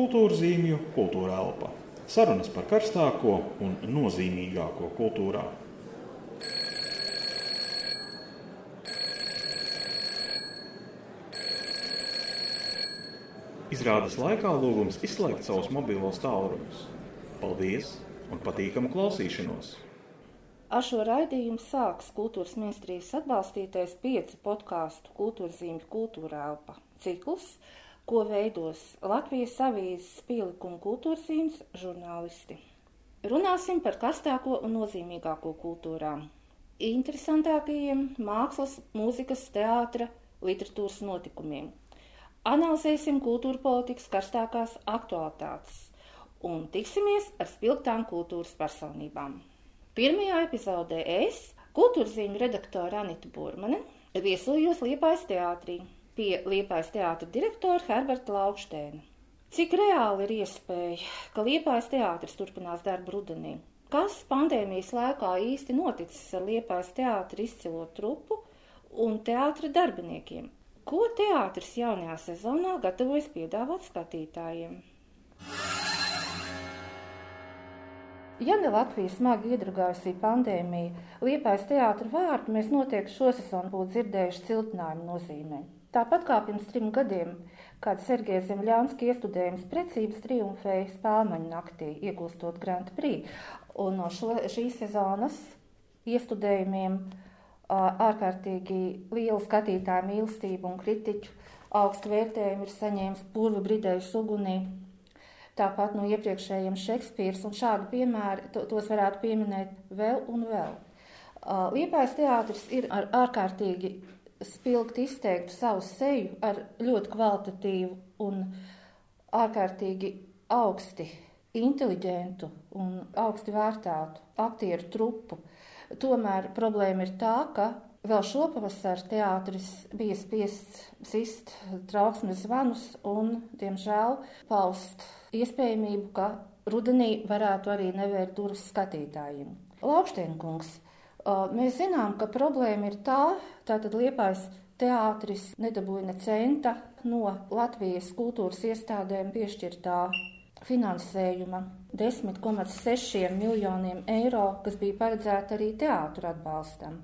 Kultūra zīmju kultūra elpa. Sarunas par karstāko un nozīmīgāko kultūrā. Izrādes laikā lūgums izslēgt savus mobilos tālruņus. Paldies un patīkamu klausīšanos! Ar šo raidījumu sāks Kultūras ministrijas atbalstītais piecu podkāstu Kultūras zīmju kultūra elpa cikls, ko veidos Latvijas avīzes pielikuma kultūras zīmes žurnālisti. Runāsim par karstāko un nozīmīgāko kultūrām, interesantākajiem mākslas, mūzikas, teātra, literatūras notikumiem. Analizēsim kultūra politikas karstākās aktualitātes un tiksimies ar spilgtām kultūras personībām. Pirmajā epizodē es, kultūras zīmju redaktore Anita Burmane, viesojos Liepājas teātrī pie Liepājas teātra direktora Herberta Laukštēna. Cik reāli ir iespēja, ka Liepājas teātris turpinās darbu rudenī? Kas pandēmijas laikā īsti noticis ar Liepājas teātra izcilo trupu un teātra darbiniekiem? Ko teātris jaunajā sezonā gatavojas piedāvāt skatītājiem? Ja ne Latvijas smagi iedragājusī pandēmija, Liepājas teātra vārdu mēs noteikti šosezon būtu dzirdējuši ciltinājumu nozīmē. Tāpat kā pirms trim gadiem, kad Sergeja Zemļānska iestudējums precības triumfēja Spēlmaņu naktī, iegūstot Grand Prix, un no šo, šīs sezonas iestudējumiem ārkārtīgi lielu skatītāju mīlestību un kritiķu augstu vērtējumu ir saņēmis Purva Bridējas ugunī tāpat no iepriekšējiem Šekspīrs, un šādi piemēri, to, tos varētu pieminēt vēl un vēl. Liepājas teātris ir ar ārkārtīgi spilgti izteiktu savu seju, ar ļoti kvalitatīvu un ārkārtīgi augsti inteliģentu un augsti vērtētu aktieru trupu. Tomēr problēma ir tā, ka Vēl šopavasar teātris bija spiests sist trauksmes zvanus un, diemžēl, paust iespējamību, ka rudenī varētu arī nevērt durvis skatītājiem. Laukštienkungs, mēs zinām, ka problēma ir tā, tātad liepais teātris nedabūja ne centa no Latvijas kultūras iestādēm piešķirtā finansējuma 10,6 miljoniem eiro, kas bija paredzēta arī teātru atbalstam.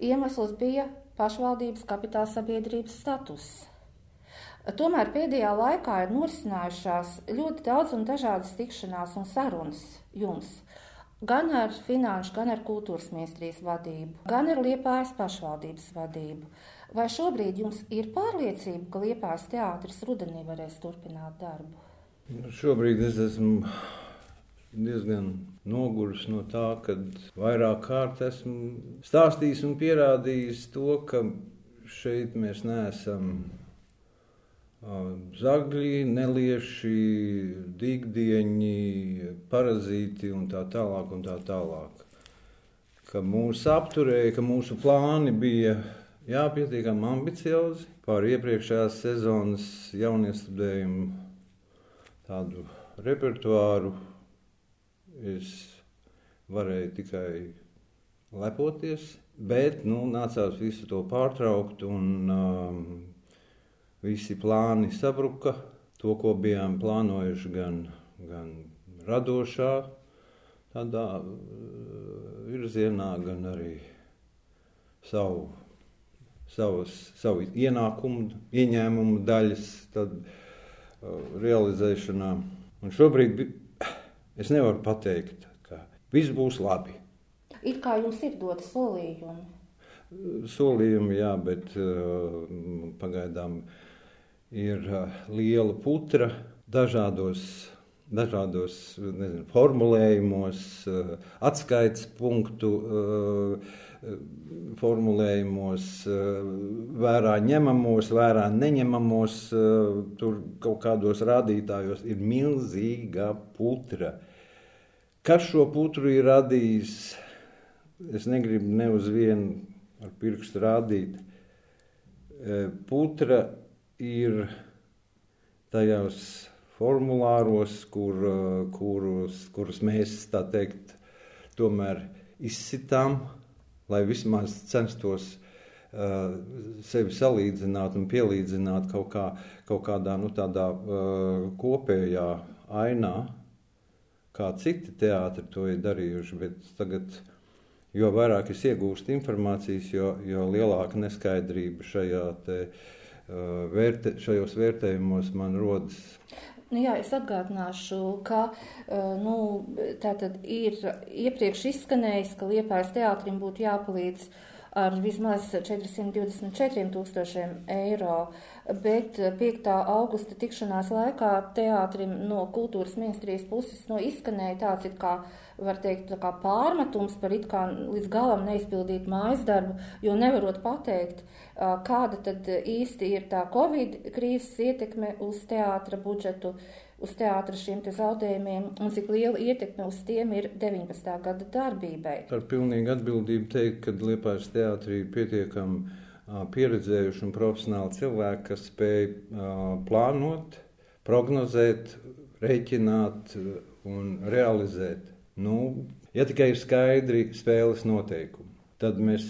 Iemesls bija pašvaldības kapitāla sabiedrības status. Tomēr pēdējā laikā ir norisinājušās ļoti daudz un dažādas tikšanās un sarunas jums. Gan ar finanšu, gan ar kultūras ministrijas vadību, gan ar Liepājas pašvaldības vadību. Vai šobrīd jums ir pārliecība, ka Liepājas teātris rudenī varēs turpināt darbu? Nu, šobrīd es esmu diezgan noguris no tā, ka vairāk kārt esmu stāstījis un pierādījis to, ka šeit mēs neesam zagļi, nelieši, dīgdieņi, parazīti un tā tālāk. Un tā tālāk. Ka mūs apturēja, ka mūsu plāni bija jā, pietiekami ambiciozi pār iepriekšējās sezonas jauniestudējumu tādu repertuāru es varēju tikai lepoties, bet nu, nācās visu to pārtraukt, un um, visi plāni sabruka. To, ko bijām plānojuši gan, gan radošā, tādā uh, virzienā, gan arī savu, savas, savu ienākumu, ieņēmumu daļas tad, uh, realizēšanā. Un šobrīd Es nevaru pateikt, ka viss būs labi. It kā jums ir doti solījumi. Solījumi, jā, bet uh, pagaidām ir liela putra dažādos, dažādos nezinu, formulējumos, atskaites punktu formulējumos, vērā ņemamos, vērā neņemamos, tur kaut kādos rādītājos ir milzīga putra. Kas šo putru ir radījis? Es negribu ne uz vienu ar pirkstu rādīt. Putra ir tajos formulāros, kur, kurus, kurus mēs tā teikt, tomēr izsitām lai vismaz censtos uh, sevi salīdzināt un pielīdzināt kaut, kā, kaut kādā nu, tādā, uh, kopējā ainā, kā citi teātri to ir darījuši. Bet tagad, jo vairāk es iegūstu informācijas, jo, jo lielāka neskaidrība šajā te, uh, vērte, šajos vērtējumos man rodas. Nu, jā, es atgādināšu, ka nu, ir iepriekš izskanējis, ka Liepājas teātrim būtu jāpalīdz uh, ar vismaz 424 tūkstošiem eiro, bet 5. augusta tikšanās laikā teātrim no kultūras ministrijas puses no izskanēja tāds it kā, var teikt, pārmetums par it kā līdz galam neizpildīt mājas darbu, jo nevarot pateikt, kāda tad īsti ir tā Covid krīzes ietekme uz teātra budžetu, uz teātra šiem te zaudējumiem un cik liela ietekme uz tiem ir 19. gada darbībai. Ar pilnīgu atbildību teikt, ka Liepājas teātrī ir pietiekami pieredzējuši un profesionāli cilvēki, kas spēj plānot, prognozēt, rēķināt un realizēt. Nu, ja tikai ir skaidri spēles noteikumi, tad mēs,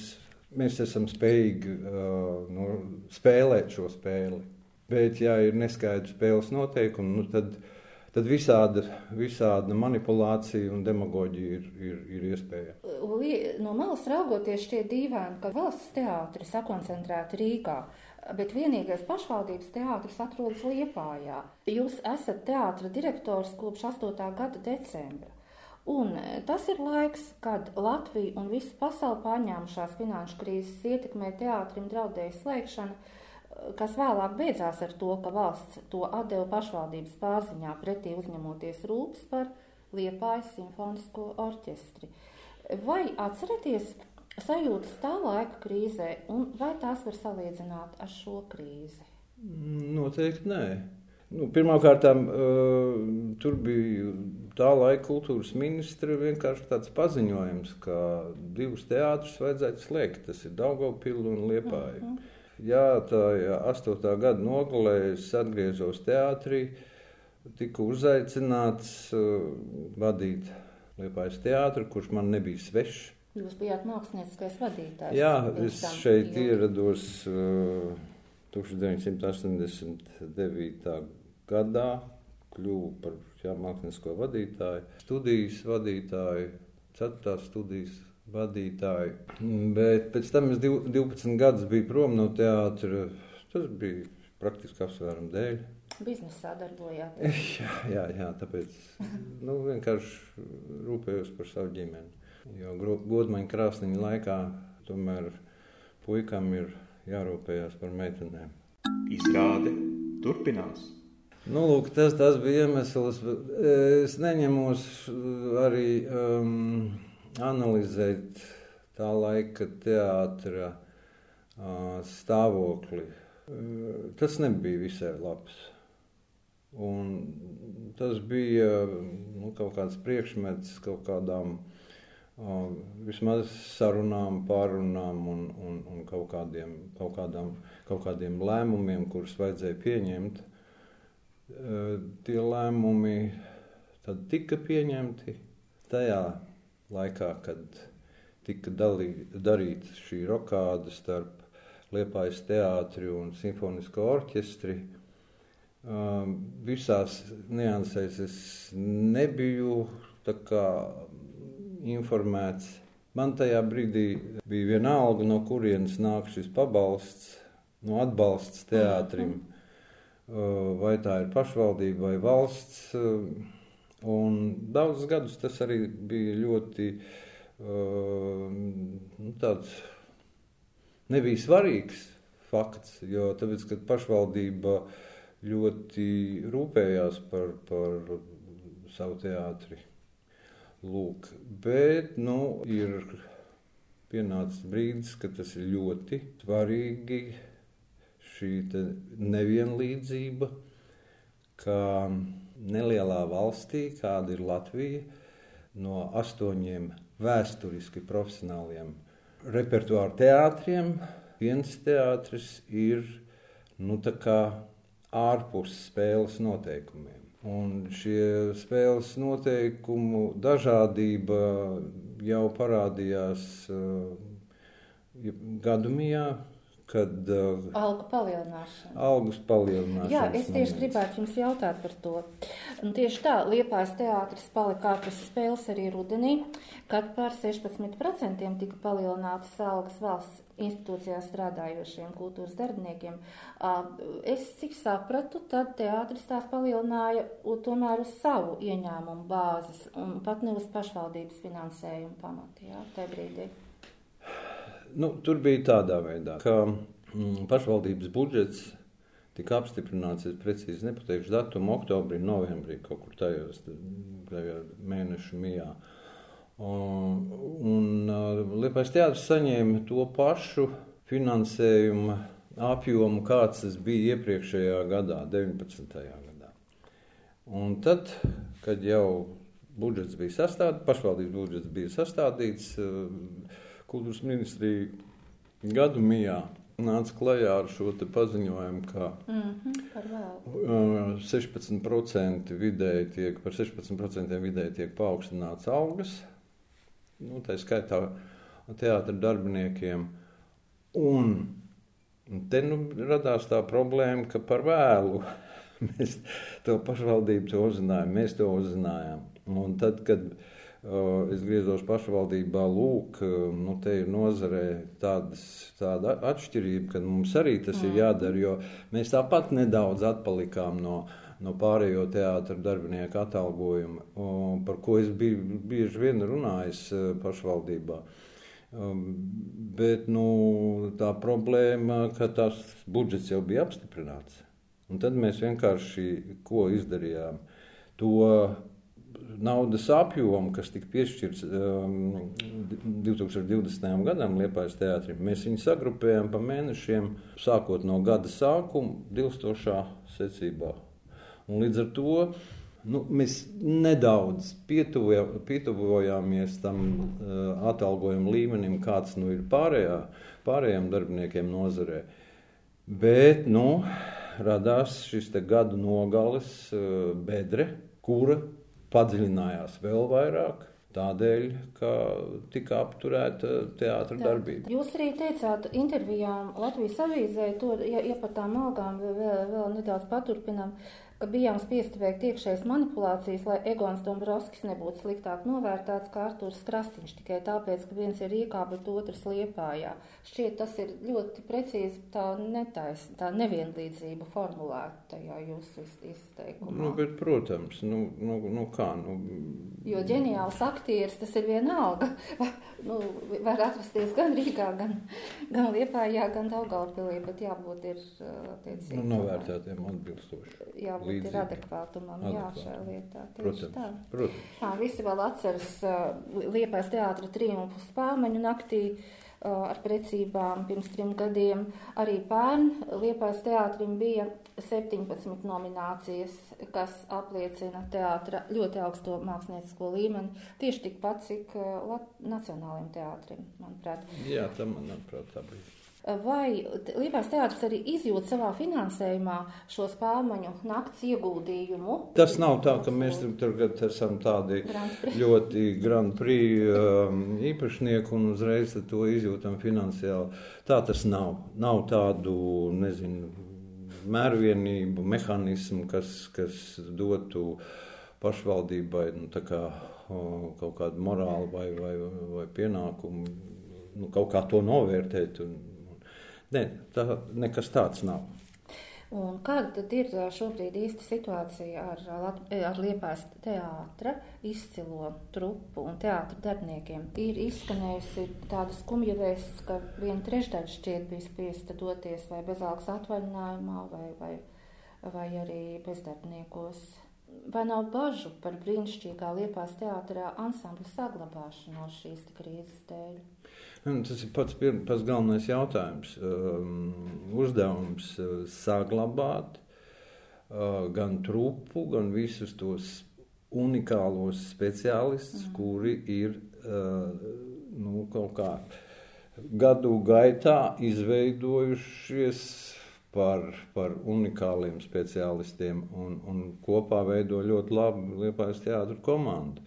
mēs esam spējīgi uh, nu, spēlēt šo spēli. Bet, ja ir neskaidrs spēles noteikumi, nu tad, tad visāda, visāda manipulācija un demagoģija ir, ir, ir iespējama. No malas raugoties, šķiet dīvaini, ka valsts teātris sakoncentrēti Rīgā. Bet vienīgais pašvaldības teātris atrodas Liepājā. Jūs esat teātra direktors kopš 8. gada decembra. Un tas ir laiks, kad Latvija un visa pasaule pārņēmušās finanšu krīzes ietekmē teātrim draudēja slēgšana kas vēlāk beidzās ar to, ka valsts to atdeva pašvaldības pārziņā pretī uzņemoties rūpes par Liepājas simfonisko orķestri. Vai atceraties sajūtas tā laika krīzē, un vai tās var salīdzināt ar šo krīzi? Noteikti nē. Nu, Pirmkārt, uh, tur bija tā laika kultūras ministra vienkārši tāds paziņojums, ka divus teātrus vajadzētu slēgt. Tas ir Daugopils un Liepāja. Uh mhm. -huh. Jā, tā ir 8. gada nogalē. Es atgriezos teātrī, tiku uzaicināts uh, vadīt Liepājas teātru, kurš man nebija svešs. Jūs bijāt mākslinieckais vadītājs. Jā, es šeit jā. ierados uh, 1989. Gadā, kļuvu par jā, mākslinieko vadītāju, studijas vadītāju, 4. studijas vadītāju. Bet pēc tam es 12 gadus biju prom no teātra. Tas bija praktiski apsvērumu dēļ. Biznesā darbojāties. jā, jā, jā, tāpēc nu, vienkārši rūpējos par savu ģimeni. Jo godmaņa krāsniņa laikā tomēr puikam ir jārūpējas par meitenēm. Izrāde turpinās. Nu, lūk, tas, tas bija iemesls. Es neņemos arī um, analizēt tā laika teātra stāvokli. Tas nebija visai labs. Un tas bija nu, kaut kāds priekšmets kaut kādām uh, vismaz sarunām, pārunām un, un, un kaut, kādiem, kaut, kādām, kaut kādiem lēmumiem, kurus vajadzēja pieņemt. Uh, tie lēmumi tad tika pieņemti tajā laikā, kad tika dalī, darīta šī rokāda starp Liepājas teātri un simfonisko orķestri. Um, visās niansēs es nebiju kā, informēts. Man tajā brīdī bija vienalga, no kurienes nāk šis pabalsts, no atbalsts teātrim. Uh, vai tā ir pašvaldība vai valsts. Uh, Un daudzus gadus tas arī bija ļoti uh, nu, tāds nebija svarīgs fakts, jo tāpēc, kad pašvaldība ļoti rūpējās par, par savu teātri. Lūk, bet nu, ir pienācis brīdis, kad tas ir ļoti svarīgi šī nevienlīdzība, ka nelielā valstī, kāda ir Latvija, no astoņiem vēsturiski profesionāliem repertuāra teātriem, viens teātris ir nu, ārpus spēles noteikumiem. Un šie spēles noteikumu dažādība jau parādījās uh, gadsimtā, kad uh, algu palielināšana. Algas palielināšana. Jā, es tieši gribētu jums jautāt par to. Un tieši tā, Liepājas teātris palika ārpus spēles arī rudenī, kad par 16% tika palielinātas algas valsts institūcijās strādājošiem kultūras darbiniekiem. Es cik sapratu, tad teātris tās palielināja tomēr uz savu ieņēmumu bāzes un pat ne uz pašvaldības finansējumu pamatu, jā, tajā brīdī. Nu, tur bija tādā veidā, ka mm, pašvaldības budžets tika apstiprināts, es precīzi nepateikšu datumu, oktobrī, novembrī, kaut kur tajos tajā mēnešu mijā. Un, un Liepais teātris saņēma to pašu finansējumu apjomu, kāds tas bija iepriekšējā gadā, 19. gadā. Un tad, kad jau budžets bija sastādīts, pašvaldības budžets bija sastādīts, uh, kultūras ministrija gadu mijā nāca klajā ar šo paziņojumu, ka mm -hmm, 16% vidēji tiek, par 16% vidēji tiek paaugstināts algas, nu, tā skaitā teātra darbiniekiem. Un te nu, radās tā problēma, ka par vēlu mēs to pašvaldību to uzzinājām, mēs to uzzinājām. Un tad, kad es griezos pašvaldībā, lūk, nu, te ir nozarē tādas, tāda atšķirība, ka mums arī tas mm. ir jādara, jo mēs tāpat nedaudz atpalikām no, no pārējo teātra darbinieku atalgojuma, par ko es biju bieži vien runājis pašvaldībā. Bet nu, tā problēma, ka tas budžets jau bija apstiprināts. Un tad mēs vienkārši ko izdarījām? To naudas apjomu, kas tika piešķirts um, 2020. gadam Liepājas teātrim, mēs viņu sagrupējam pa mēnešiem, sākot no gada sākuma, dilstošā secībā. Un līdz ar to nu, mēs nedaudz pietuvojāmies tam uh, atalgojuma līmenim, kāds nu, ir pārējā, pārējiem darbiniekiem nozarē. Bet nu, radās šis gadu nogales uh, bedre, kura padziļinājās vēl vairāk. Tādēļ, ka tika apturēta teātris darbība. Jūs arī teicāt, intervijām Latvijas avīzē, to, ja, ja par tām algām vēl, vēl nedaudz paturpinām, ka bijām spiesti veikt iekšējas manipulācijas, lai Egons Dombrovskis nebūtu sliktāk novērtēts kā Artūrs Krastīņš, tikai tāpēc, ka viens ir Rīgā, bet otrs Liepājā. Šķiet, tas ir ļoti precīzi tā netais, tā nevienlīdzība formulēta tajā jūsu izteikumā. Nu, bet, protams, nu, nu, nu kā, nu... Jo ģeniāls aktieris, tas ir vienalga. nu, var atrasties gan Rīgā, gan, gan Liepājā, gan Daugavpilī, bet jābūt ir, attiecīgi. Nu, novērtētiem atbilstoši. Jābūt jābūt ir adekvātumam Adekvāt. jā, šajā lietā. Tieši protams, tā. protams. Tā, visi vēl atceras uh, Liepais teātra triumfu spāmeņu naktī uh, ar precībām pirms trim gadiem. Arī pērn Liepais teātrim bija 17 nominācijas, kas apliecina teātra ļoti augsto māksliniecisko līmeni, tieši tikpat, cik uh, nacionālajiem teātrim, manuprāt. Jā, tam, manuprāt, tā bija. Vai Liepais teātris arī izjūt savā finansējumā šo spēļu nakts ieguldījumu? Tas nav tā, ka mēs tur esam tādi grand ļoti Grand Prix um, īpašnieki un uzreiz to izjūtam finansiāli. Tā tas nav. Nav tādu, nezinu, mērvienību, mehānismu, kas, kas dotu pašvaldībai nu, kā, kaut kādu morālu vai, vai, vai pienākumu nu, kaut kā to novērtēt. Un, Nē, tā nekas tāds nav. Un kāda tad ir šobrīd īsta situācija ar, ar Liepājas teātra izcilo trupu un teātra darbiniekiem? Ir izskanējusi tāda skumja vēsts, ka viena trešdaļa šķiet bija spiesta doties vai bezalgas atvaļinājumā vai, vai, vai arī bezdarbniekos. Vai nav bažu par brīnišķīgā Liepājas teātrā ansambļa saglabāšanos šīs krīzes dēļ? Nu, tas ir pats, pats galvenais jautājums. Um, uzdevums uh, saglabāt uh, gan trupu, gan visus tos unikālos speciālistus, mm. kuri ir uh, nu, kaut kā gadu gaitā izveidojušies par, par unikāliem speciālistiem un, un kopā veido ļoti labu Liepājas teātru komandu.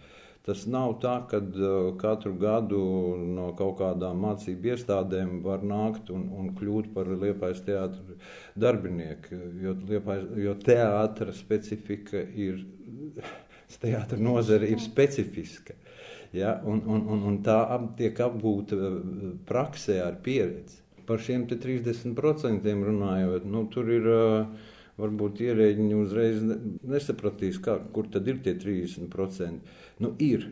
Tas nav tā, ka uh, katru gadu no kaut kādām mācību iestādēm var nākt un, un kļūt par liepais teātra darbinieku. Jo, liepais, jo teātra specifika ir, teātra nozare ir specifiska. Ja, un, un, un, un tā ap, tiek apgūta uh, praksē ar pieredzi. Par šiem 30% runājot, nu, tur ir. Uh, varbūt ierēģiņi uzreiz nesapratīs, kā, kur tad ir tie 30%. Nu, ir.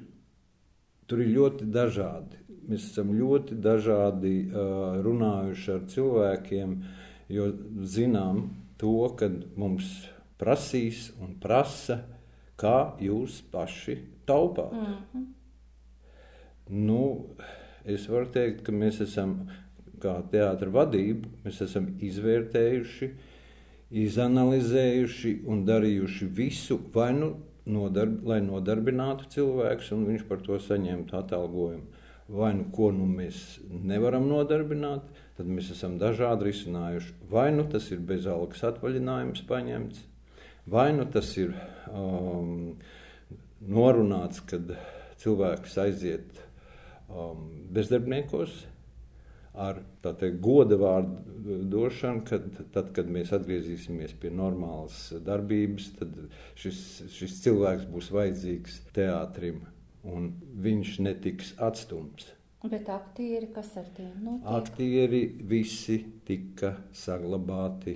Tur ir ļoti dažādi. Mēs esam ļoti dažādi uh, runājuši ar cilvēkiem, jo zinām to, ka mums prasīs un prasa, kā jūs paši taupāt. Mm -hmm. nu, es varu teikt, ka mēs esam, kā teātra vadība, mēs esam izvērtējuši izanalizējuši un darījuši visu, vai nu nodarb, lai nodarbinātu cilvēkus, un viņš par to saņemtu atalgojumu. Vai nu ko nu mēs nevaram nodarbināt, tad mēs esam dažādi risinājuši. Vai nu tas ir bezalgas atvaļinājums paņemts, vai nu tas ir um, norunāts, kad cilvēks aiziet um, bezdarbniekos ar teikt, goda vārdu došanu, kad, tad, kad mēs atgriezīsimies pie normālas darbības, tad šis, šis cilvēks būs vajadzīgs teātrim, un viņš netiks atstumts. Bet aktieri, kas ar tiem notiek? Aktieri visi tika saglabāti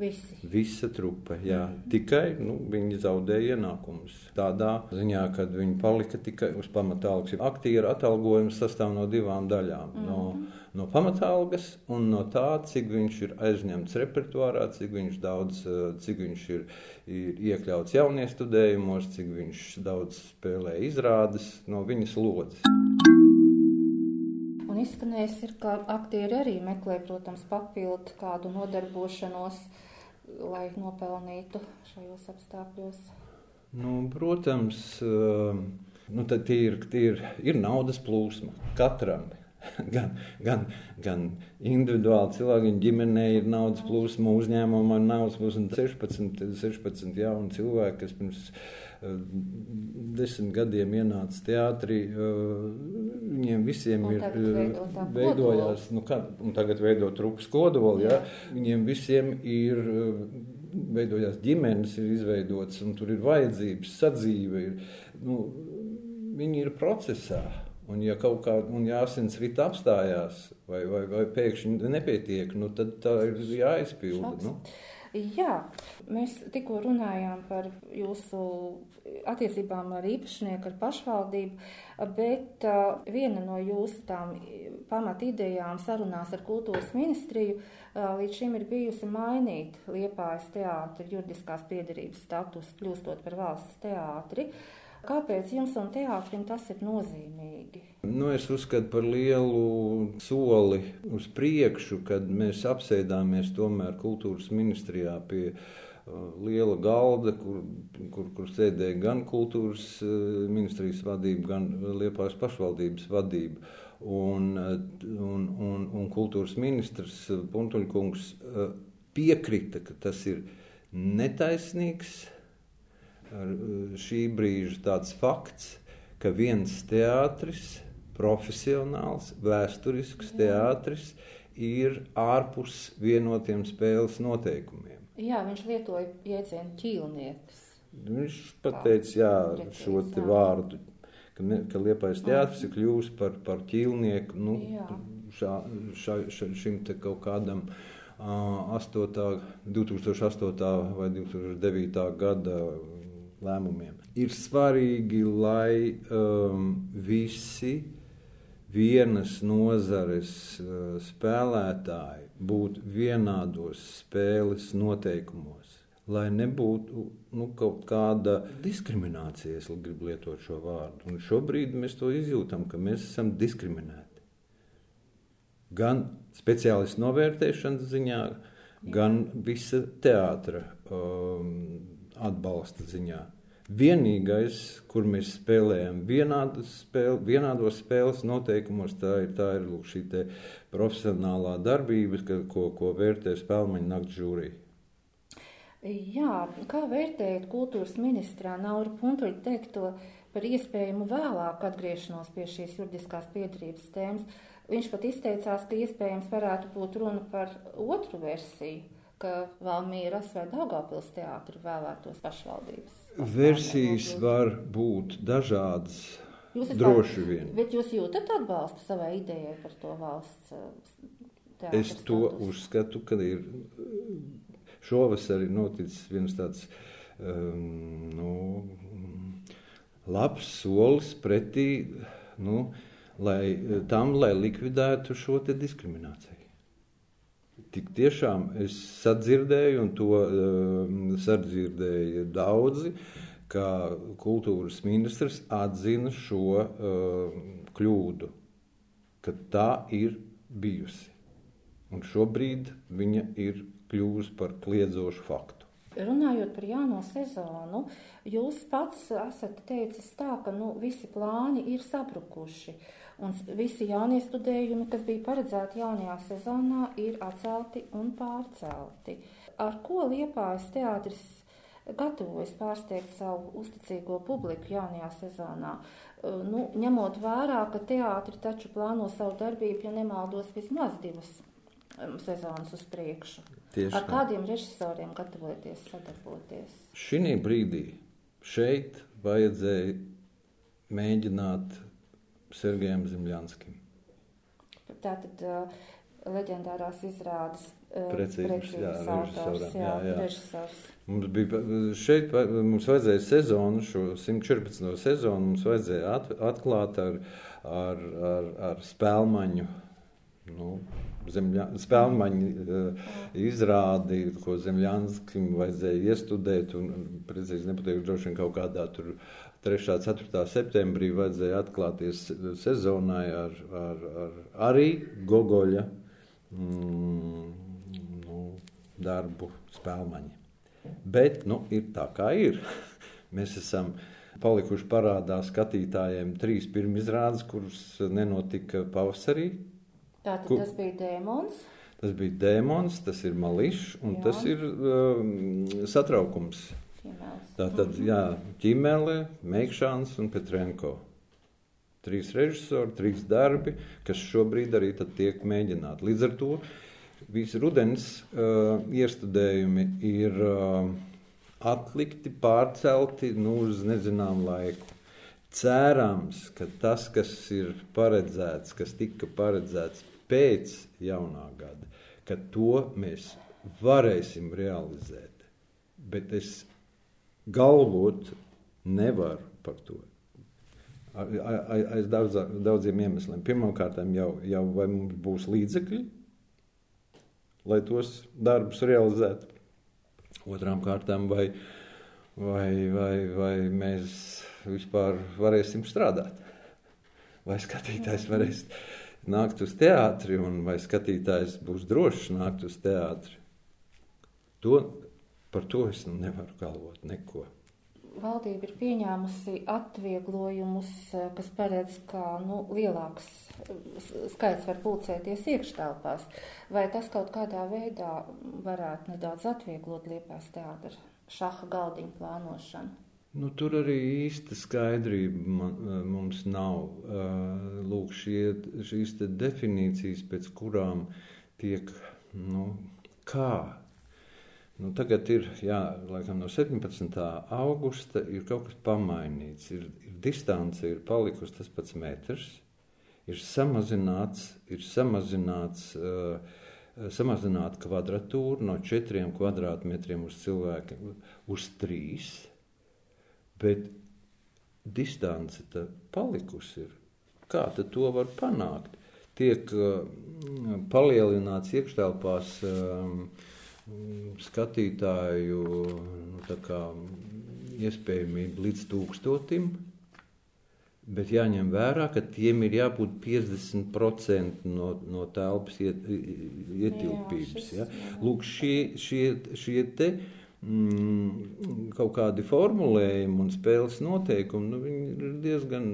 Visi. Visa trupa, jā. Mm -hmm. Tikai nu, viņi zaudēja ienākumus. Tādā ziņā, ka viņi palika tikai uz pamatālgas. Aktieru atalgojums sastāv no divām daļām. Mm -hmm. no, no pamatālgas un no tā, cik viņš ir aizņemts repertuārā, cik viņš daudz, cik viņš ir, ir iekļauts jauniestudējumos, cik viņš daudz spēlē izrādes no viņas lodzes. Un izskanējis ir, ka aktieri arī meklē, protams, papildu kādu nodarbošanos. Lai nopelnītu šajos apstākļos? Nu, protams, eh, nu, tie ir, tie ir, ir naudas plūsma katram. Gan, gan, gan individuāli cilvēkiem, ģimenei ir naudas plūsma, uzņēmumam ir naudas plūsma. 16, 16 jauni cilvēki, kas pirms desmit gadiem ienāca teātrī, uh, viņiem visiem un ir veidojās, nu, kā, un tagad veido trupas kodoli, ja? viņiem visiem ir veidojās ģimenes, ir izveidotas, un tur ir vajadzības, sadzīve. Ir, nu, viņi ir procesā. Un, ja kaut kā ja asins rīta apstājās, vai, vai, vai pēkšņi nepietiek, nu, tad tā ir jāizpilda. Nu. Jā, mēs tikko runājām par jūsu attiecībām ar īpašnieku, ar pašvaldību, bet viena no jūsu tām pamat idejām sarunās ar kultūras ministriju līdz šim ir bijusi mainīt Liepājas teātra juridiskās piedarības status, kļūstot par valsts teātri. Kāpēc jums un teātrim tas ir nozīmīgi? Nu, es uzskatu par lielu soli uz priekšu, kad mēs apsēdāmies tomēr kultūras ministrijā pie uh, liela galda, kur, kur, kur sēdēja gan kultūras uh, ministrijas vadība, gan Liepājas pašvaldības vadība. Un, uh, un, un, un kultūras ministrs Puntuļkungs piekrita, ka tas ir netaisnīgs šī brīža tāds fakts, ka viens teātris, profesionāls, vēsturisks teātris, ir ārpus vienotiem spēles noteikumiem. Jā, viņš lietoja jēdzienu ķīlnieks. Viņš pateica, jā, šo te vārdu, ka, ne, ka Liepais teātris ir kļūst par, par ķīlnieku, nu, šā, šā, šā, šim te kaut kādam uh, 8, 2008. vai 2009. gada lēmumiem. Ir svarīgi, lai um, visi vienas nozares uh, spēlētāji būtu vienādos spēles noteikumos. Lai nebūtu nu, kaut kāda diskriminācija, es gribu lietot šo vārdu. Un šobrīd mēs to izjūtam, ka mēs esam diskriminēti. Gan speciālistu novērtēšanas ziņā, gan visa teātra um, atbalsta ziņā. Vienīgais, kur mēs spēlējam spēle, vienādos spēles noteikumos, tā ir, tā ir lūk, šī profesionālā darbība, ka, ko, ko vērtē spēļu naktas žūrija. Jā, kā vērtējat kultūras ministrā Nauru Puntuļu teikto par iespējamu vēlāku atgriešanos pie šīs juridiskās piedarības tēmas? Viņš pat izteicās, ka iespējams varētu būt runa par otru versiju, ka Valmīras vai Daugavpils teātri vēlētos pašvaldības. Versijas var būt dažādas. Jūs Droši vien. Bet jūs jūtat atbalstu savai idejai par to valsts teātru Es to statusu? uzskatu, ka ir šovasar ir noticis viens tāds um, nu, labs solis pretī nu, lai, tam, lai likvidētu šo te diskrimināciju. Tik tiešām es sadzirdēju, un to um, sadzirdēja daudzi, ka kultūras ministrs atzina šo uh, kļūdu, ka tā ir bijusi. Un šobrīd viņa ir kļuvusi par kliedzošu faktu. Runājot par jauno sezonu, jūs pats esat teicis tā, ka nu, visi plāni ir sabrukuši. Un visi jaunie studējumi, kas bija paredzēti jaunajā sezonā, ir atcelti un pārcelti. Ar ko Liepājas teātris gatavojas pārsteigt savu uzticīgo publiku jaunajā sezonā? Uh, Nu, ņemot vērā, ka teātri taču plāno savu darbību, ja nemaldos, vismaz divas sezonas uz priekšu. Tieši Ar tā. kādiem režisoriem gatavoties sadarboties? Šī brīdī šeit vajadzēja mēģināt Sergejam Zemļanskim. Tātad uh, leģendārās izrādes uh, jā, autors, jā, jā, jā. režisors. Mums bija šeit, mums vajadzēja sezonu, šo 114. sezonu, mums vajadzēja at, atklāt ar, ar, ar, ar spēlmaņu. Nu, spēlmaņu uh, izrādi, ko Zemļanskim vajadzēja iestudēt, un precīzi nepateiktu, droši vien kaut kādā tur 3. 4. septembrī vajadzēja atklāties sezonai ar, ar, ar arī Gogoļa mm, nu, darbu spēlmaņi. Bet nu, ir tā, kā ir. Mēs esam palikuši parādā skatītājiem trīs pirmizrādes, kuras nenotika pavasarī. Tātad Ku- tas bija dēmons. Tas bija dēmons, tas ir mališs un Jā. tas ir um, satraukums. Ķīmēls. Tātad, jā, ķīmēlē, Meikšāns un Petrenko. Trīs režisori, trīs darbi, kas šobrīd arī tiek mēģināti. Līdz ar to visi rudens uh, iestudējumi ir uh, atlikti, pārcelti nu, uz nezināmu laiku. Cerams, ka tas, kas ir paredzēts, kas tika paredzēts pēc jaunā gada, ka to mēs varēsim realizēt. Bet es galvot nevaru par to. Aiz daudz, daudziem iemesliem. Pirmkārt, jau, jau vai mums būs līdzekļi, lai tos darbus realizētu. Otrām kārtām, vai, vai, vai, vai mēs vispār varēsim strādāt. Vai skatītājs varēs nākt uz teātri, un vai skatītājs būs drošs nākt uz teātri. To, par to es nevaru galvot neko. Valdība ir pieņēmusi atvieglojumus, eh, kas paredz, ka nu, lielāks eh, skaits var pulcēties iekštelpās. Vai tas kaut kādā veidā varētu nedaudz atvieglot liepās teātra šaha galdiņu plānošanu? Nu, tur arī īsta skaidrība man, mums nav. Uh, Lūk, šie, šīs definīcijas, pēc kurām tiek, nu, kā. Nu, tagad ir, jā, laikam no 17. augusta ir kaut kas pamainīts. Ir, ir distance ir palikusi tas pats metrs, ir samazināts, ir samazināts, uh, samazināta kvadratūra no 4 kvadrātmetriem uz cilvēku uz 3 bet distance tā palikusi ir. Kā tad to var panākt? Tiek uh, palielināts iekštelpās um, skatītāju nu, kā, iespējamība līdz tūkstotim, bet jāņem vērā, ka tiem ir jābūt 50% no, no telpas iet, ietilpības. šis, Ja? jā. Lūk, šie, šie, šie te mm, kaut kādi formulējumi un spēles noteikumi nu, ir diezgan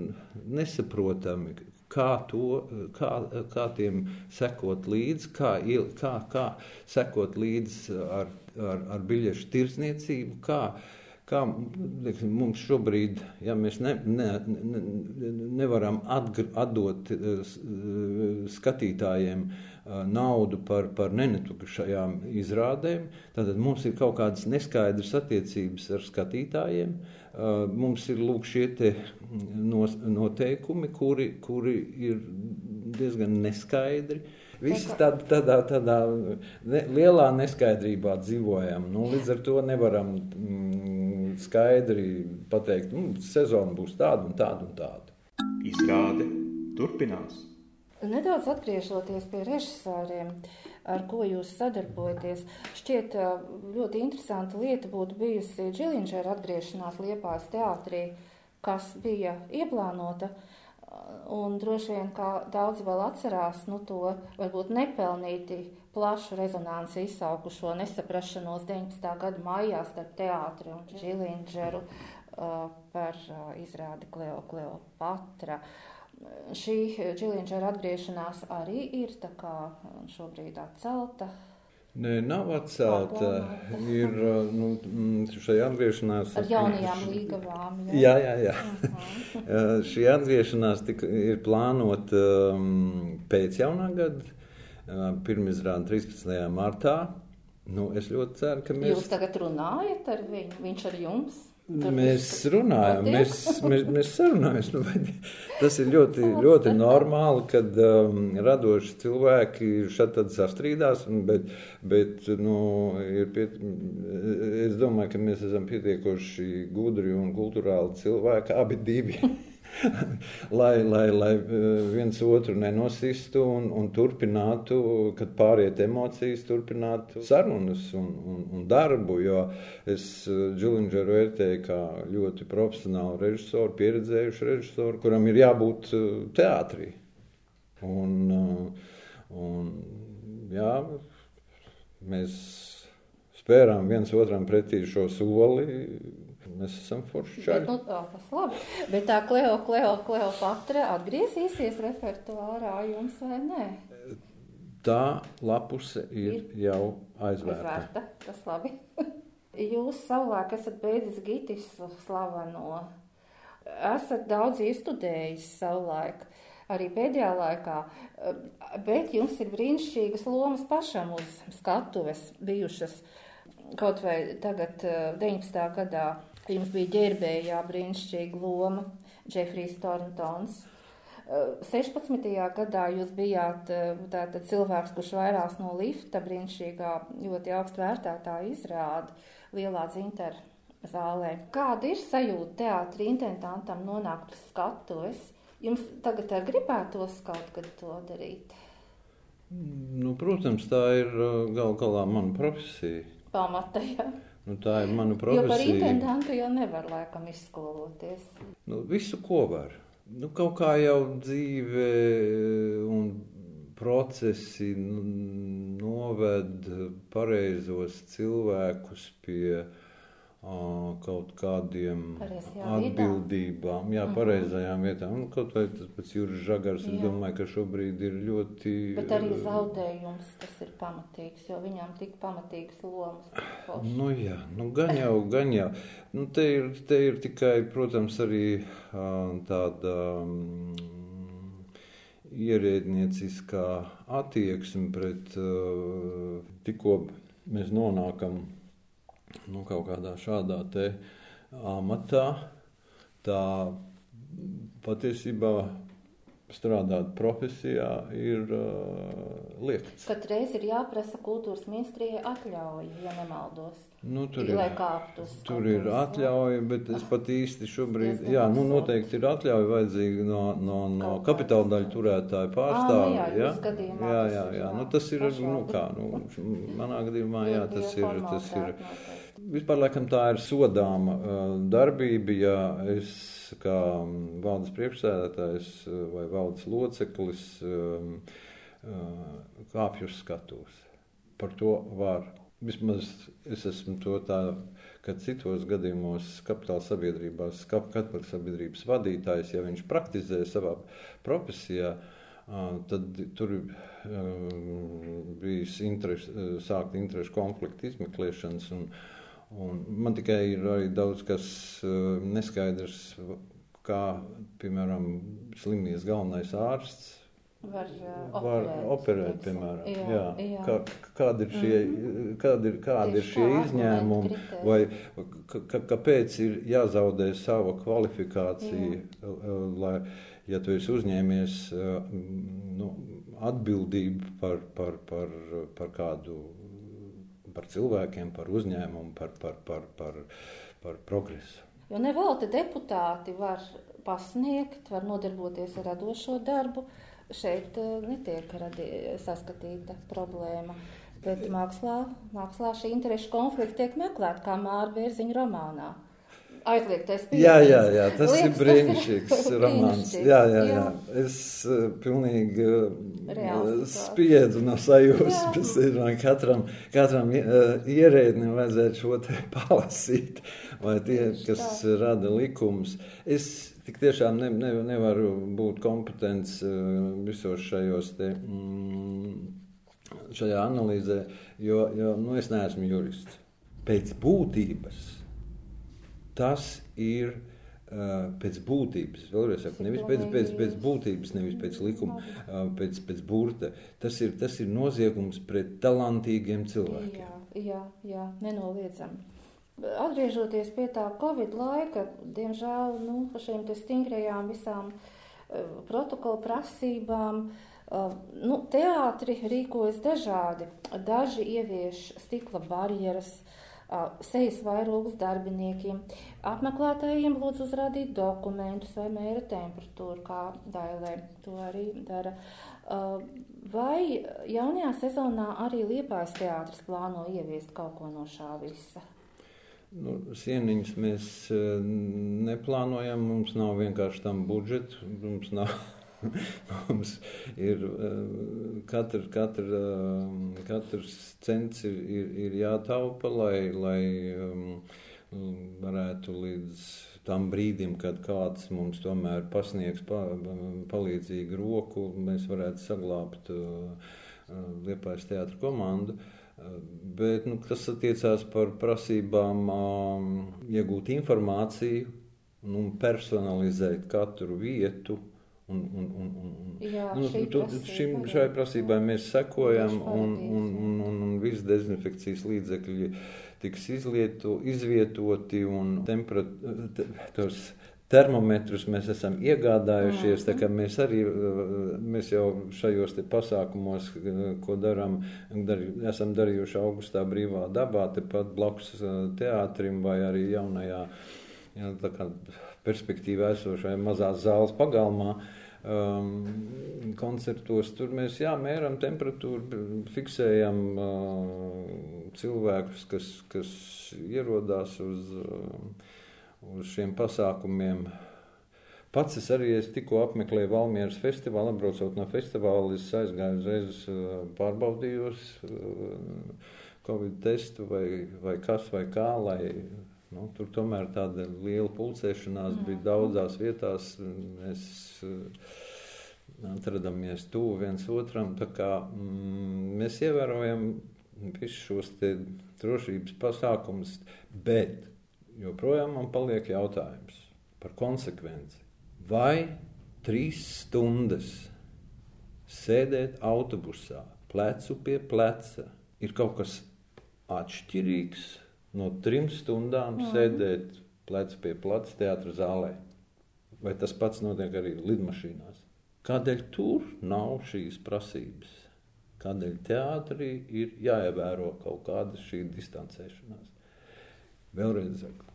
nesaprotami. Kā, to, kā, kā tiem sekot līdzi, kā, kā, kā sekot līdzi ar, ar, ar biļešu tirdzniecību, kā, kā lieksim, mums šobrīd, ja mēs ne, ne, ne, nevaram atgr, atdot skatītājiem naudu par, par nenetukušajām izrādēm, tad mums ir kaut kādas neskaidras attiecības ar skatītājiem. Mums ir lūk šie noteikumi, kuri, kuri ir diezgan neskaidri. Visi tādā, tādā, tādā ne, lielā neskaidrībā dzīvojam. Nu, līdz ar to nevaram mm, skaidri pateikt, ka mm, sezona būs tāda un tāda un tāda. Izrāde turpinās. Nedaudz atgriežoties pie režisoriem, ar ko jūs sadarbojaties, šķiet ļoti interesanta lieta būtu bijusi Džiliņģera atgriešanās Liepājas teātrī, kas bija ieplānota. Un droši vien, kā daudzi vēl atcerās, nu, to varbūt nepelnīti plašu rezonanci izsaukušo nesaprašanos 19. gada maijā starp teātri un Džiliņģeru uh, par izrādi Kleo Kleopatra. Uh, šī Džiliņģera atgriešanās arī ir šobrīd atcelta. Nē, nav atcelta. Ir nu, šī atgriešanās ar jaunajām līgavām. Jā, jā, jā. jā. -huh. šī atgriešanās tika, ir plānota um, pēc jaunā gada, pirmizrāda 13. martā. Nu, es ļoti ceru, ka mēs. Jūs tagad runājat ar viņu, viņš ar jums? Mēs runājam, mēs, mēs, mēs sarunājamies. Nu, tas ir ļoti, ļoti normāli, kad um, radoši cilvēki šeit sastrīdās. Bet, bet nu, pie, es domāju, ka mēs esam pietiekoši gudri un kultūrāli cilvēki, abi divi. lai, lai, lai eh, viens otru nenosistu un, un turpinātu, kad pāriet emocijas, turpinātu sarunas un, un, un darbu. Jo es Džulindžeru eh, vērtēju kā ļoti profesionālu režisoru, pieredzējušu režisoru, kuram ir jābūt eh, teātrī. Un, un, jā, mēs spērām viens otram pretī šo soli Mēs esam forši čaļi. Nu, tā, tas labi. Bet tā Kleo, Kleo, Kleopatra atgriezīsies repertuārā jums vai nē? Tā lapuse ir, ir jau aizvērta. aizvērta. Tas labi. Jūs savulaik esat beidzis Gitis slaveno. Esat daudz izstudējis savulaik arī pēdējā laikā, bet jums ir brīnišķīgas lomas pašam uz skatuves bijušas. Kaut vai tagad, 19. gadā, Jums bija ģērbējā brīnišķīga loma, Džefrijs Torntons. 16. gadā jūs bijāt tātad cilvēks, kurš vairās no lifta brīnišķīgā, ļoti augstu vērtētā izrāda lielā dzintara zālē. Kāda ir sajūta teātri intendantam nonākt uz skatuves? Jums tagad ar gribētos kaut kad to darīt? Nu, protams, tā ir gal galā mana profesija. Pamata, jā. Nu, tā ir mana profesija. Jo par intendantu jau nevar laikam izskoloties. Nu, visu, ko var. Nu, kaut kā jau dzīve un procesi noved pareizos cilvēkus pie kaut kādiem Pareizajā atbildībām, jā, Mhm. pareizajām vietām. Nu, kaut vai tas pats Juris Žagars, es Jā. domāju, ka šobrīd ir ļoti... Bet arī zaudējums tas ir pamatīgs, jo viņām tik pamatīgas lomas. Nu, jā, nu, gan jau, gan jau. Nu, te, ir, te ir tikai, protams, arī tāda mm, ierēdnieciskā attieksme pret uh, tikko mēs nonākam nu, kaut kādā šādā te amatā. Tā patiesībā strādāt profesijā ir uh, liekts. Katreiz ir jāprasa kultūras ministrijai atļauja, ja nemaldos. Nu, tur ir, Lai kāptu uz tur ir skatuves, atļauja, bet es pat īsti šobrīd, jā, nu noteikti ir atļauja vajadzīga no, no, no kapitāla daļu turētāju Ā, pārstāvja. nu jā, gadījumā jā, tas jā, ir, jā. jā, Nu, tas ir, nu kā, nu, manā gadījumā, jā, tas ir, tas ir. formalitāte noteikti. Vispār, laikam, tā ir sodāma uh, darbība, ja es kā mm, valdes priekšsēdētājs uh, vai valdes loceklis um, uh, kāpju uz skatuves. Par to var. Vismaz es esmu to tā, ka citos gadījumos kapitāla sabiedrībās, kapitāla sabiedrības vadītājs, ja viņš praktizē savā profesijā, Tad tur bija interes, sākt interešu konfliktu izmeklēšanas. Un, un man tikai ir arī daudz kas neskaidrs, kā, piemēram, slimnīcas galvenais ārsts var, uh, var operēt, operēt, piemēram. Jā, Jā, jā. Kā, kādi ir šie, kādi ir, kādi ir Tieši šie tā, izņēmumi, vai ka, ka, kāpēc ir jāzaudē sava kvalifikācija, Jā. lai, ja tu esi uzņēmies nu, atbildību par, par, par, par kādu, par cilvēkiem, par uzņēmumu, par, par, par, par, par progresu. Jo nevelti deputāti var pasniegt, var nodarboties ar radošo darbu. Šeit uh, netiek radi, saskatīta problēma. Bet mākslā, mākslā šī interešu konflikta tiek meklēta kā Māra Bērziņa romānā. Aizliegtais Jā, jā, pieejams. jā, tas Liekas, ir brīnišķīgs romāns. brīnišķīgs, Jā, jā, jā. Es uh, pilnīgi uh, spiedu no sajūsmas. Ir man Katram, katram uh, ierēdnim vajadzētu šo te palasīt, vai tie, kas tā. rada likumus. Es tik tiešām ne, ne, nevaru būt kompetents visos šajos te. Mm, šajā analīzē, jo, jo nu, es neesmu jurists. Pēc būtības tas ir uh, pēc būtības. Vēlreiz saku, nevis pēc, pēc, pēc būtības, nevis pēc likuma, uh, pēc, pēc burta. Tas ir, tas ir noziegums pret talantīgiem cilvēkiem. Jā, jā, jā nenoliedzami. Atgriežoties pie tā Covid laika, diemžēl nu, te stingrajām visām uh, protokolu prasībām, uh, nu, teātri rīkojas dažādi. Daži ievieš stikla barjeras, uh, sejas vairogus darbiniekiem, apmeklētājiem lūdzu uzrādīt dokumentus vai mēra temperatūru, kā Dailē to arī dara. Vai jaunajā sezonā arī Liepājas teātris plāno ieviest kaut ko no šā visa? Nu, sieniņus mēs neplānojam, mums nav vienkārši tam budžeta. Mums, nav, mums ir uh, katra, katra, uh, katrs cents ir, ir, ir jātaupa, lai, lai um, varētu līdz tam brīdim, kad kāds mums tomēr pasniegs pa, palīdzīgu roku, mēs varētu saglabāt uh, Liepājas teātra komandu. Bet, nu, kas attiecās par prasībām iegūt informāciju un nu, personalizēt katru vietu, Un, un, un, un, Jā, nu, tu, prasība šim, šai prasībai mēs sekojam, un, un, un, un, un visi dezinfekcijas līdzekļi tiks izlieto, izvietoti un temperat, te, tos termometrus mēs esam iegādājušies. tā kā Mēs arī mēs jau šajos pasākumos, ko darām, dar, esam darījuši augustā brīvā dabā, tepat blakus uh, teātrim vai arī jaunajā jā, tā kā perspektīvā esošajā mazās zāles pagalmā. Um, koncertos tur mēs jā, mēram temperatūru, fiksējam uh, cilvēkus, kas, kas ierodās uz, uh, uz šiem pasākumiem. Pats es arī es tikko apmeklēju Valmieras festivālu, atbraucot no festivāla, es aizgāju uzreiz uh, pārbaudījos uh, Covid testu vai, vai kas vai kā, lai Nu, tur tomēr tāda liela pulcēšanās mm. bija daudzās vietās. Mēs uh, atrodamies tuvu viens otram. Kā, mm, mēs ievērojam visus šos drošības pasākumus, bet joprojām man paliek jautājums par konsekvenci. Vai trīs stundas sēdēt autobusā, plecu pie pleca, ir kaut kas atšķirīgs? No trim stundām mm. sēdēt plecu pie pleca teātras zālē. Vai tas pats notiek arī lidmašīnās? Kādēļ tur nav šīs prasības? Kādēļ teātrī ir jāievēro kaut kāda šī distancēšanās? Vēlreiz saku,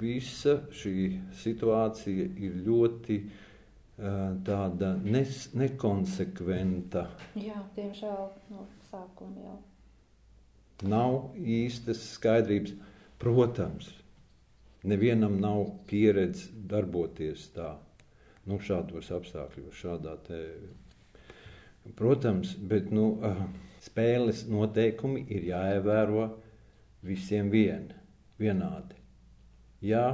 visa šī situācija ir ļoti uh, tāda nes, nekonsekventa. Jā, diemžēl no sākuma jau. Nav īstas skaidrības. Protams, nevienam nav pieredze darboties tā, nu, šādos apstākļos, šādā te. Protams, bet nu, spēles noteikumi ir jāievēro visiem vien, vienādi. Ja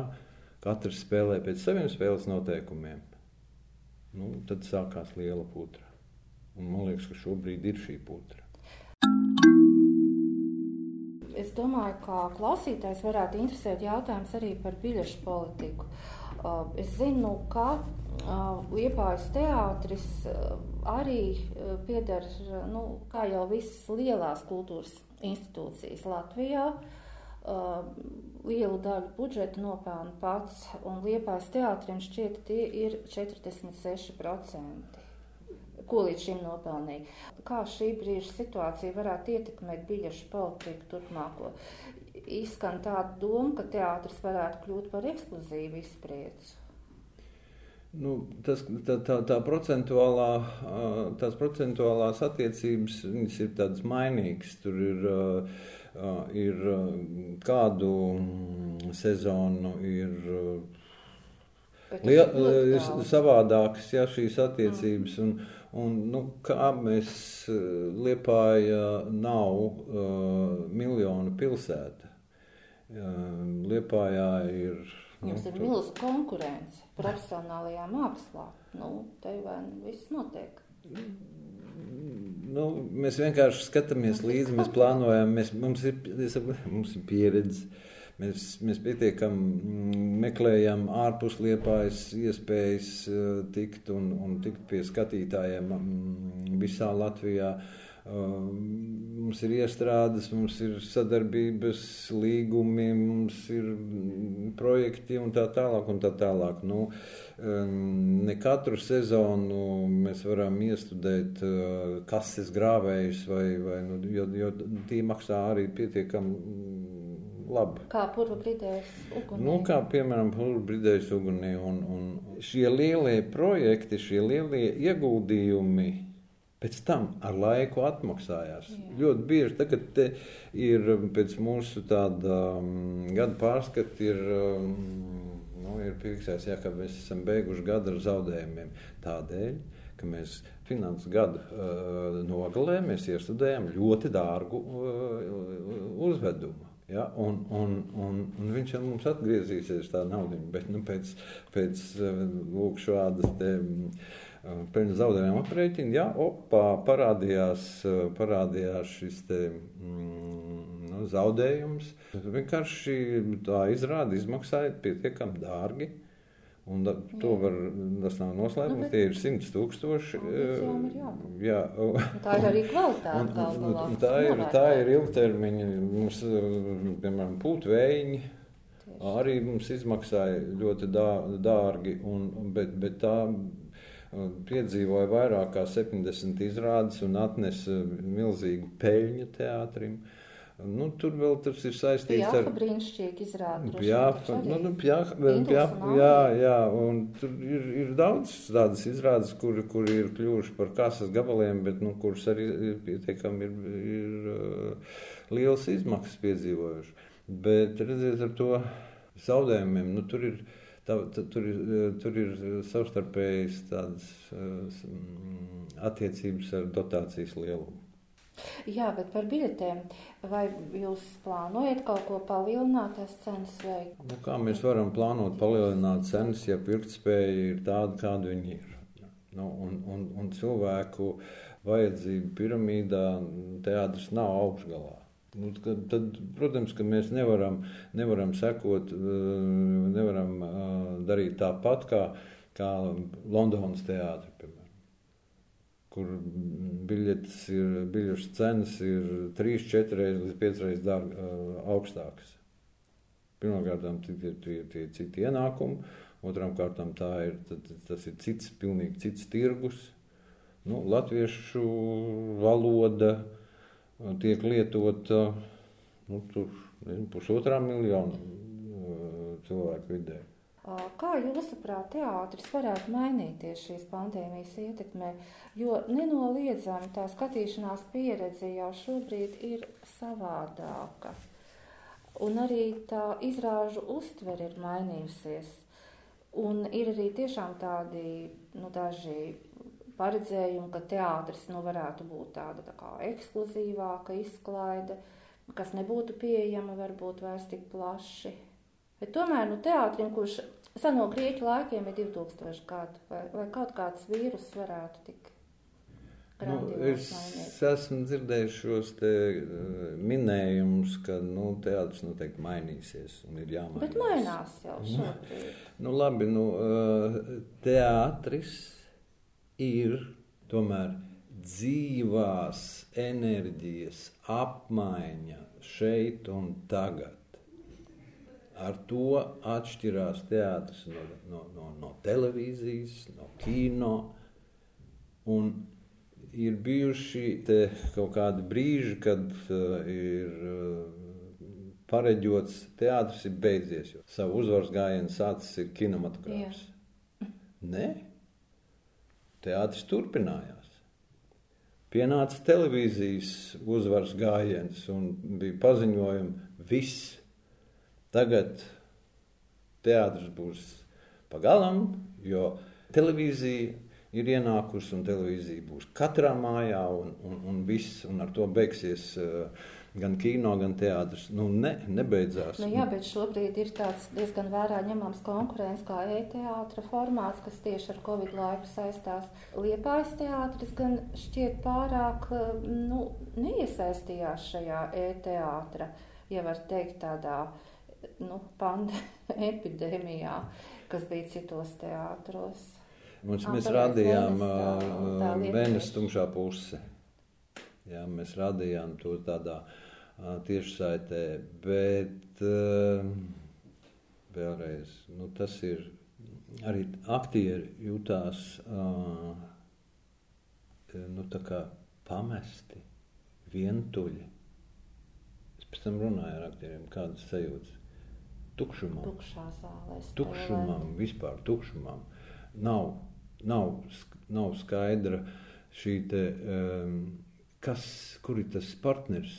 katrs spēlē pēc saviem spēles noteikumiem, nu, tad sākās liela putra. Un man liekas, ka šobrīd ir šī putra. Es domāju, ka klausītājs varētu interesēt jautājums arī par biļešu politiku. Uh, es zinu, ka uh, Liepājas teātris uh, arī pieder, nu, kā jau visas lielās kultūras institūcijas Latvijā, lielu daļu budžeta nopelna pats, un Liepājas teātrim šķiet tie ir 46% ko līdz šim nopelnīja. Kā šī brīža situācija varētu ietekmēt biļešu politiku turpmāko? Izskan tāda doma, ka teātris varētu kļūt par ekskluzīvu izspriedzi. Nu, tas, tā, tā, tā procentuālā, tās procentuālās attiecības ir tādas mainīgas. Tur ir, ir kādu sezonu ir liel, savādākas ja, šīs attiecības. Un, Un, nu, kā mēs eh, Liepājā nav uh, miljonu pilsēta. Uh, Liepājā ir. Nu, Jums ir milzīga konkurence profesionālajā mākslā. Nu, te vai nu viss notiek. Nu, mēs vienkārši skatāmies līdzi, mēs plānojam, mēs, mums, ir, mums ir pieredze. Uh, Mēs, mēs pietiekam mm, meklējam ārpus liepājas iespējas eh, tikt un, un tikt pie skatītājiem mm, visā Latvijā. Eh, mums ir iestrādes, mums ir sadarbības līgumi, mums ir mm, projekti un tā tālāk. Un tā tālāk. Nu, ne katru sezonu mēs varam iestudēt eh, kases grāvējus, vai, vai, nu, jo, jo tie maksā arī pietiekami labi. Kā purva bridējas ugunī? Nu, kā piemēram purva bridējas ugunī. Un, un šie lielie projekti, šie lielie ieguldījumi pēc tam ar laiku atmaksājās. Jā. Ļoti bieži tagad ir pēc mūsu tāda um, gada pārskata ir. Um, Nu, ir piefiksēts, ja, ka mēs esam beiguši gadu ar zaudējumiem. Tādēļ, ka mēs finanses gada uh, nogalē mēs iestudējam ļoti dārgu uh, uzvedumu. Ja, un, un, un, un viņš jau mums atgriezīsies tā nauda. Bet nu, pēc, pēc eh, lūk, šādas te, eh, peļņas zaudējuma aprēķina, ja, opa, parādījās, eh, parādījās šis te, mm, nu, zaudējums. Vienkārši tā izrāda izmaksāja pietiekami dārgi. Un da, to var, tas nav noslēpums, nu, tie ir simts tūkstoši. Jā, tā ir arī kvalitāte. Un, un, un tā, ir, tā ir ilgtermiņa, mums, piemēram, pūtvējiņi arī mums izmaksāja ļoti dā, dārgi, un, bet, bet tā piedzīvoja vairāk kā 70 izrādes un atnesa milzīgu peļņu teātrim. Uh, Nu, tur vēl tas ir saistīts Pjāfa ar brīnišķīgi izrādi. Pjāfa, nu, nu, pjāfa, pjāfa, jā, jā, un tur ir, ir daudz tādas izrādes, kuri, kuri ir kļuvuši par kasas gabaliem, bet, nu, kuras arī pietiekami ir, ir uh, liels izmaksas piedzīvojuši. Bet, redziet, ar to zaudējumiem, nu, tur ir, tā, tā, tur ir, tur ir savstarpējas tādas uh, attiecības ar dotācijas lielumu. Jā, bet par biļetēm. Vai jūs plānojat kaut ko palielināt tās cenas? Vai... Nu, kā mēs varam plānot palielināt cenas, ja pirktspēja ir tāda, kāda viņi ir? Nu, un, un, un cilvēku vajadzību piramīdā teātris nav augšgalā. Nu, tad, protams, ka mēs nevaram, nevaram sekot, nevaram darīt tāpat kā, kā Londonas teātris, kur biļetes ir, biļešu cenas ir 3, 4 līdz 5 reizes dārg, augstākas. Pirmkārt, tie ir tie, tie citi ienākumi, otrām kārtām tā ir, tas ir cits, pilnīgi cits tirgus. Nu, latviešu valoda tiek lietota nu, tur, nezinu, pusotrā miljonu cilvēku vidē. Kā jūsuprāt, teātris varētu mainīties šīs pandēmijas ietekmē? Jo nenoliedzami tā skatīšanās pieredze jau šobrīd ir savādāka. Un arī tā izrāžu uztvere ir mainījusies. Un ir arī tiešām tādi nu, daži paredzējumi, ka teātris nu, varētu būt tāda tā kā ekskluzīvāka izklaide, kas nebūtu pieejama varbūt vairs tik plaši. Bet tomēr nu, teātrim, kurš seno grieķu laikiem ir 2000 gadu, vai, vai kaut kāds vīrus varētu tikt? Nu, es esmu dzirdējis šos te, uh, minējumus, ka nu, teātris noteikti mainīsies un ir jāmainās. Bet mainās jau šobrīd. Nu, labi, nu, uh, teātris ir tomēr dzīvās enerģijas apmaiņa šeit un tagad. Ar to atšķirās teātris no, no, no, no televīzijas, no kino. Un ir bijuši kaut kādi brīži, kad uh, ir uh, pareģots, teātris ir beidzies. Savu uzvaras gājienu sācis ir kinematogrāfs. Nē, teātris turpinājās. Pienāca televīzijas uzvaras gājiens un bija paziņojumi, viss. Tagad teātris būs pagalam, jo televīzija ir ienākusi, un televīzija būs katrā mājā, un, un, un viss, un ar to beigsies uh, gan kino, gan teātris. Nu, ne, nebeidzās. Nu, jā, bet šobrīd ir tāds diezgan vērā ņemams konkurence kā e-teātra formāts, kas tieši ar Covid laiku saistās. Liepājas teātris gan šķiet pārāk nu, neiesaistījās šajā e-teātra, ja var teikt tādā nu, epidēmijā, kas bija citos teātros. Mums, mēs rādījām Vēnes tumšā puse. Jā, mēs rādījām to tādā tiešsaitē, bet vēlreiz, nu, tas ir arī aktieri jutās nu, pamesti, vientuļi. Es pēc tam runāju ar aktieriem, kādas sajūtas. Tukšumam. Tukšā zālē. Tukšumam, vispār tukšumam. Nav nav, nav skaidra šī te, um, kas, kur ir tas partners.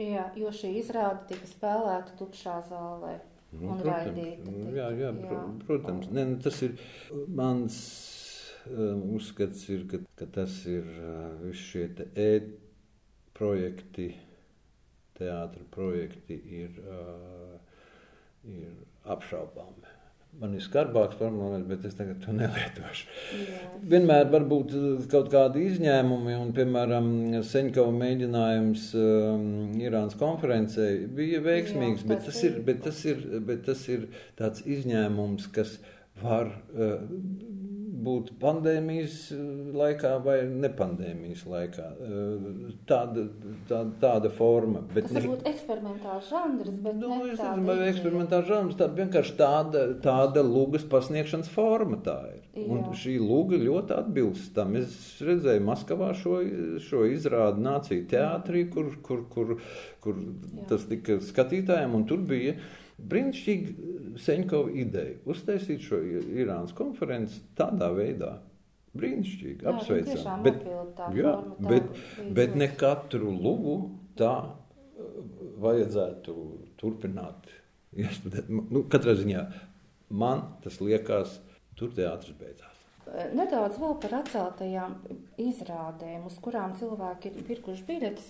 Jā, jo šī izrāde tika spēlēta tukšā zālē. Nu, protams, raidīta, nu, jā, jā, jā. protams. Ne, nu, tas ir mans um, uzskats, ir, ka, ka tas ir uh, visi šie te e-projekti, teātra projekti ir, uh, ir apšaubāmi. Man ir skarbāks formulējums, bet es tagad to nelietošu. Jā. Vienmēr var būt uh, kaut kādi izņēmumi, un, piemēram, Seņkava mēģinājums um, Irānas konferencē bija veiksmīgs, Jā, bet, tas ir, bet, tas ir, bet tas ir tāds izņēmums, kas var uh, būt pandēmijas eh, laikā vai nepandēmijas laikā. Eh, tāda, tāda, tāda forma. Bet Tas ne... varbūt eksperimentāls žanrs, bet nu, ne es nezinu, vai eksperimentāls žanrs, tā vienkārši tāda, tāda lūgas pasniegšanas forma tā ir. Jā. Un šī lūga ļoti atbilst tam. Es redzēju Maskavā šo, šo izrādu nāciju teātrī, kur, kur, kur, kur tas tika skatītājiem, un tur bija brīnišķīgi Seņkova ideja uztaisīt šo Irānas konferenci tādā veidā. Brīnišķīgi, apsveicam. Bet, jā, bet, bet ne katru lugu tā uh, vajadzētu turpināt. Iestudēt. Nu, katrā ziņā man tas liekas, tur teātris beidzās. Nedaudz vēl par atceltajām izrādēm, uz kurām cilvēki ir pirkuši biļetes.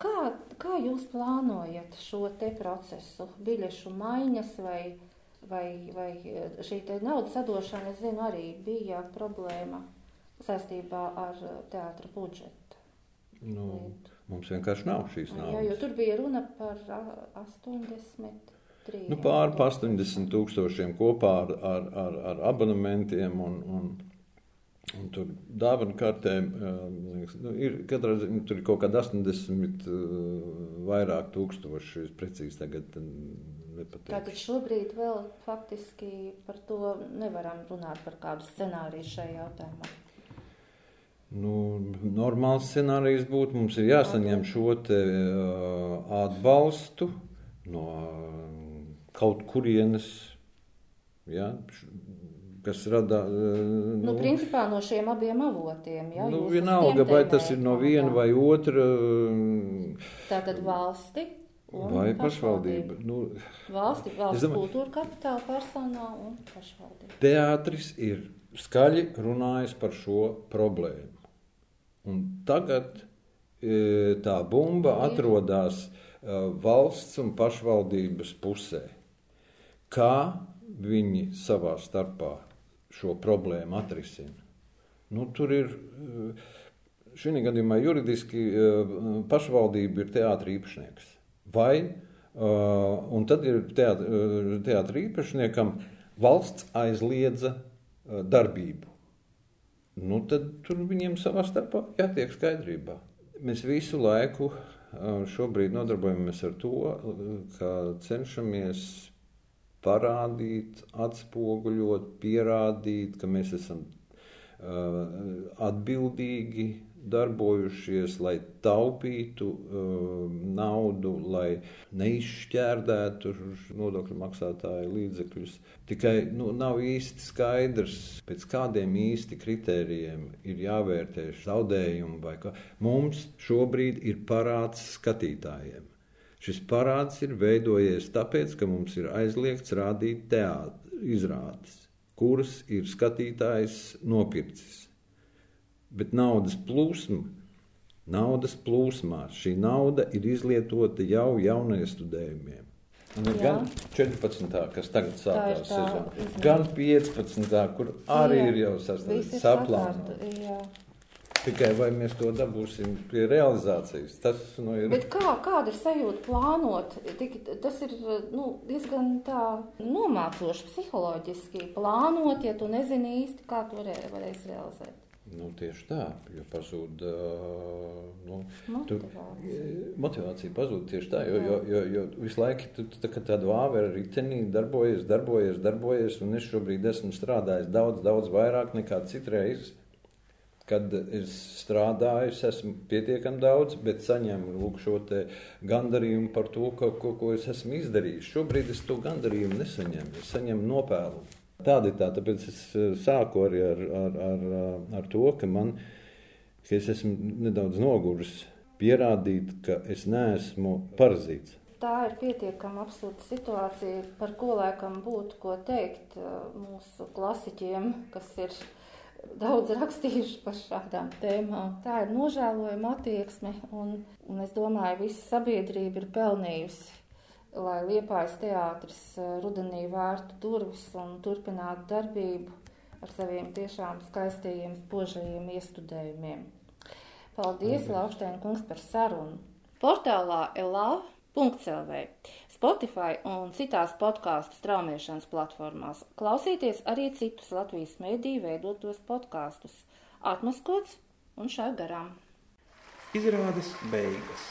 Kā, kā jūs plānojat šo te procesu? Biļešu maiņas vai vai, vai šī naudas sadošana, es zinu, arī bija problēma saistībā ar teātra budžetu. Nu, mums vienkārši nav šīs naudas. Jā, jo tur bija runa par 80. Nu, pār 80 tūkstošiem kopā ar, ar, ar, ar abonementiem un, un, un tur dāvana kartēm. Liekas, nu, ir, katrā, tur ir kaut kāda 80 vairāk tūkstoši, es precīzi tagad nepateikšu. Tātad šobrīd vēl faktiski par to nevaram runāt par kādu scenāriju šajā jautājumā. Nu, normāls scenārijs būtu, mums ir jāsaņem šo te, uh, atbalstu no kaut kurienes, ja, kas rada. Uh, nu, nu, principā no šiem abiem avotiem. Ja, nu, vienalga, vai tas ir no viena vai otra. Tātad valsti Vai pašvaldība? Nu, valsti, valsts domāju, kultūra kapitāla personā un pašvaldība. Teātris ir skaļi runājis par šo problēmu. Un tagad e, tā bumba atrodas e, valsts un pašvaldības pusē. Kā viņi savā starpā šo problēmu atrisina? Nu, tur ir e, šī gadījumā juridiski uh, pašvaldība ir teātris īpašnieks. Vai, uh, un tad ir teātris teātri īpašniekam valsts aizliedza darbību. Nu, tad tur viņiem savā starpā jātiek skaidrībā. Mēs visu laiku šobrīd nodarbojamies ar to, ka cenšamies parādīt, atspoguļot, pierādīt, ka mēs esam uh, atbildīgi darbojušies, lai taupītu uh, naudu, lai neizšķērdētu nodokļu maksātāju līdzekļus. Tikai nu, nav īsti skaidrs, pēc kādiem īsti kritērijiem ir jāvērtē zaudējumi vai kā. Mums šobrīd ir parāds skatītājiem. Šis parāds ir veidojies tāpēc, ka mums ir aizliegts rādīt teātris, izrādes, kuras ir skatītājs nopircis. Bet naudas plūsma, naudas plūsmā šī nauda ir izlietota jau jauniestudējumiem. Un ir Jā. gan 14. kas tagad sākās sezona, gan 15. kur arī Jā. ir jau saplānota. Tikai vai mēs to dabūsim pie realizācijas? Tas nu, ir. Bet kā, kāda ir sajūta plānot? Tik, tas ir nu, diezgan nomācoši psiholoģiski. Plānot, ja tu nezini īsti, kā to re, varēs realizēt. Nu, tieši tā, jo pazūd nu, motivācija. Tu, motivācija pazūd tieši tā, jo, jo, jo, jo visu laiku tu tā, tādu vāveru ritenī darbojies, darbojies, darbojies, un es šobrīd esmu strādājis daudz, daudz vairāk nekā citreiz kad es strādāju, es esmu pietiekami daudz, bet saņemu lūk, šo gandarījumu par to, ka, ko, ko es esmu izdarījis. Šobrīd es to gandarījumu nesaņemu, es saņemu nopelnu. Tāda ir tā, tāpēc es eh, sāku arī ar, ar, ar, ar to, ka, man, ka es esmu nedaudz noguris pierādīt, ka es neesmu parazīts. Tā ir pietiekami absurda situācija, par ko laikam būtu ko teikt eh, mūsu klasiķiem, kas ir daudz rakstījuši par šādām tēmām. Tā ir nožēlojama attieksme, un, un es domāju, visa sabiedrība ir pelnījusi, lai Liepājas teātris eh, rudenī vērtu durvis un turpinātu darbību ar saviem tiešām skaistajiem, spožajiem iestudējumiem. Paldies, Lauštēna kungs, par sarunu! Portālā Elāva .clv, Spotify un citās podkāstu straumēšanas platformās. Klausieties arī citus Latvijas mēdīju veidotos podkāstus. Atmaskots un šā garām. Izrādes beigas.